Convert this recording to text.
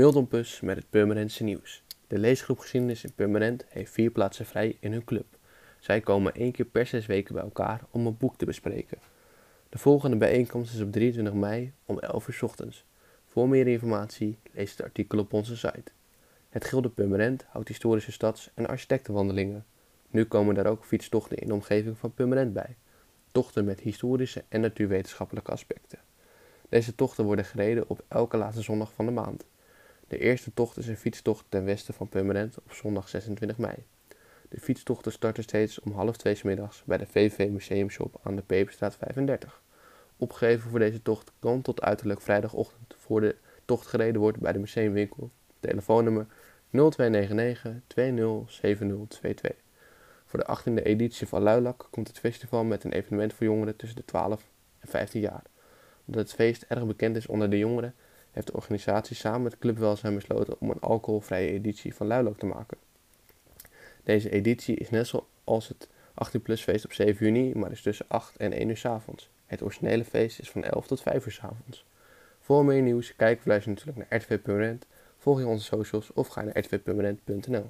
Milton Pus met het Purmerendse nieuws. De leesgroep Geschiedenis in Purmerend heeft vier plaatsen vrij in hun club. Zij komen één keer per zes weken bij elkaar om een boek te bespreken. De volgende bijeenkomst is op 23 mei om 11 uur ochtends. Voor meer informatie lees het artikel op onze site. Het Gilde Purmerend houdt historische stads- en architectenwandelingen. Nu komen daar ook fietstochten in de omgeving van Purmerend bij. Tochten met historische en natuurwetenschappelijke aspecten. Deze tochten worden gereden op elke laatste zondag van de maand. De eerste tocht is een fietstocht ten westen van Purmerend op zondag 26 mei. De fietstochten starten steeds om half twee middags bij de VV Museumshop aan de Peperstraat 35. Opgegeven voor deze tocht kan tot uiterlijk vrijdagochtend voor de tocht gereden wordt bij de museumwinkel. Telefoonnummer 0299 207022. Voor de 18e editie van Luilak komt het festival met een evenement voor jongeren tussen de 12 en 15 jaar. Omdat het feest erg bekend is onder de jongeren, heeft de organisatie samen met Club Welzijn besloten om een alcoholvrije editie van Luilak te maken. Deze editie is net zoals het 18-plus feest op 7 juni, maar is tussen 8 en 1 uur 's avonds. Het originele feest is van 11 tot 5 uur 's avonds. Voor meer nieuws, kijk of natuurlijk naar RTV Permanent, volg je onze socials of ga naar rtvpermanent.nl.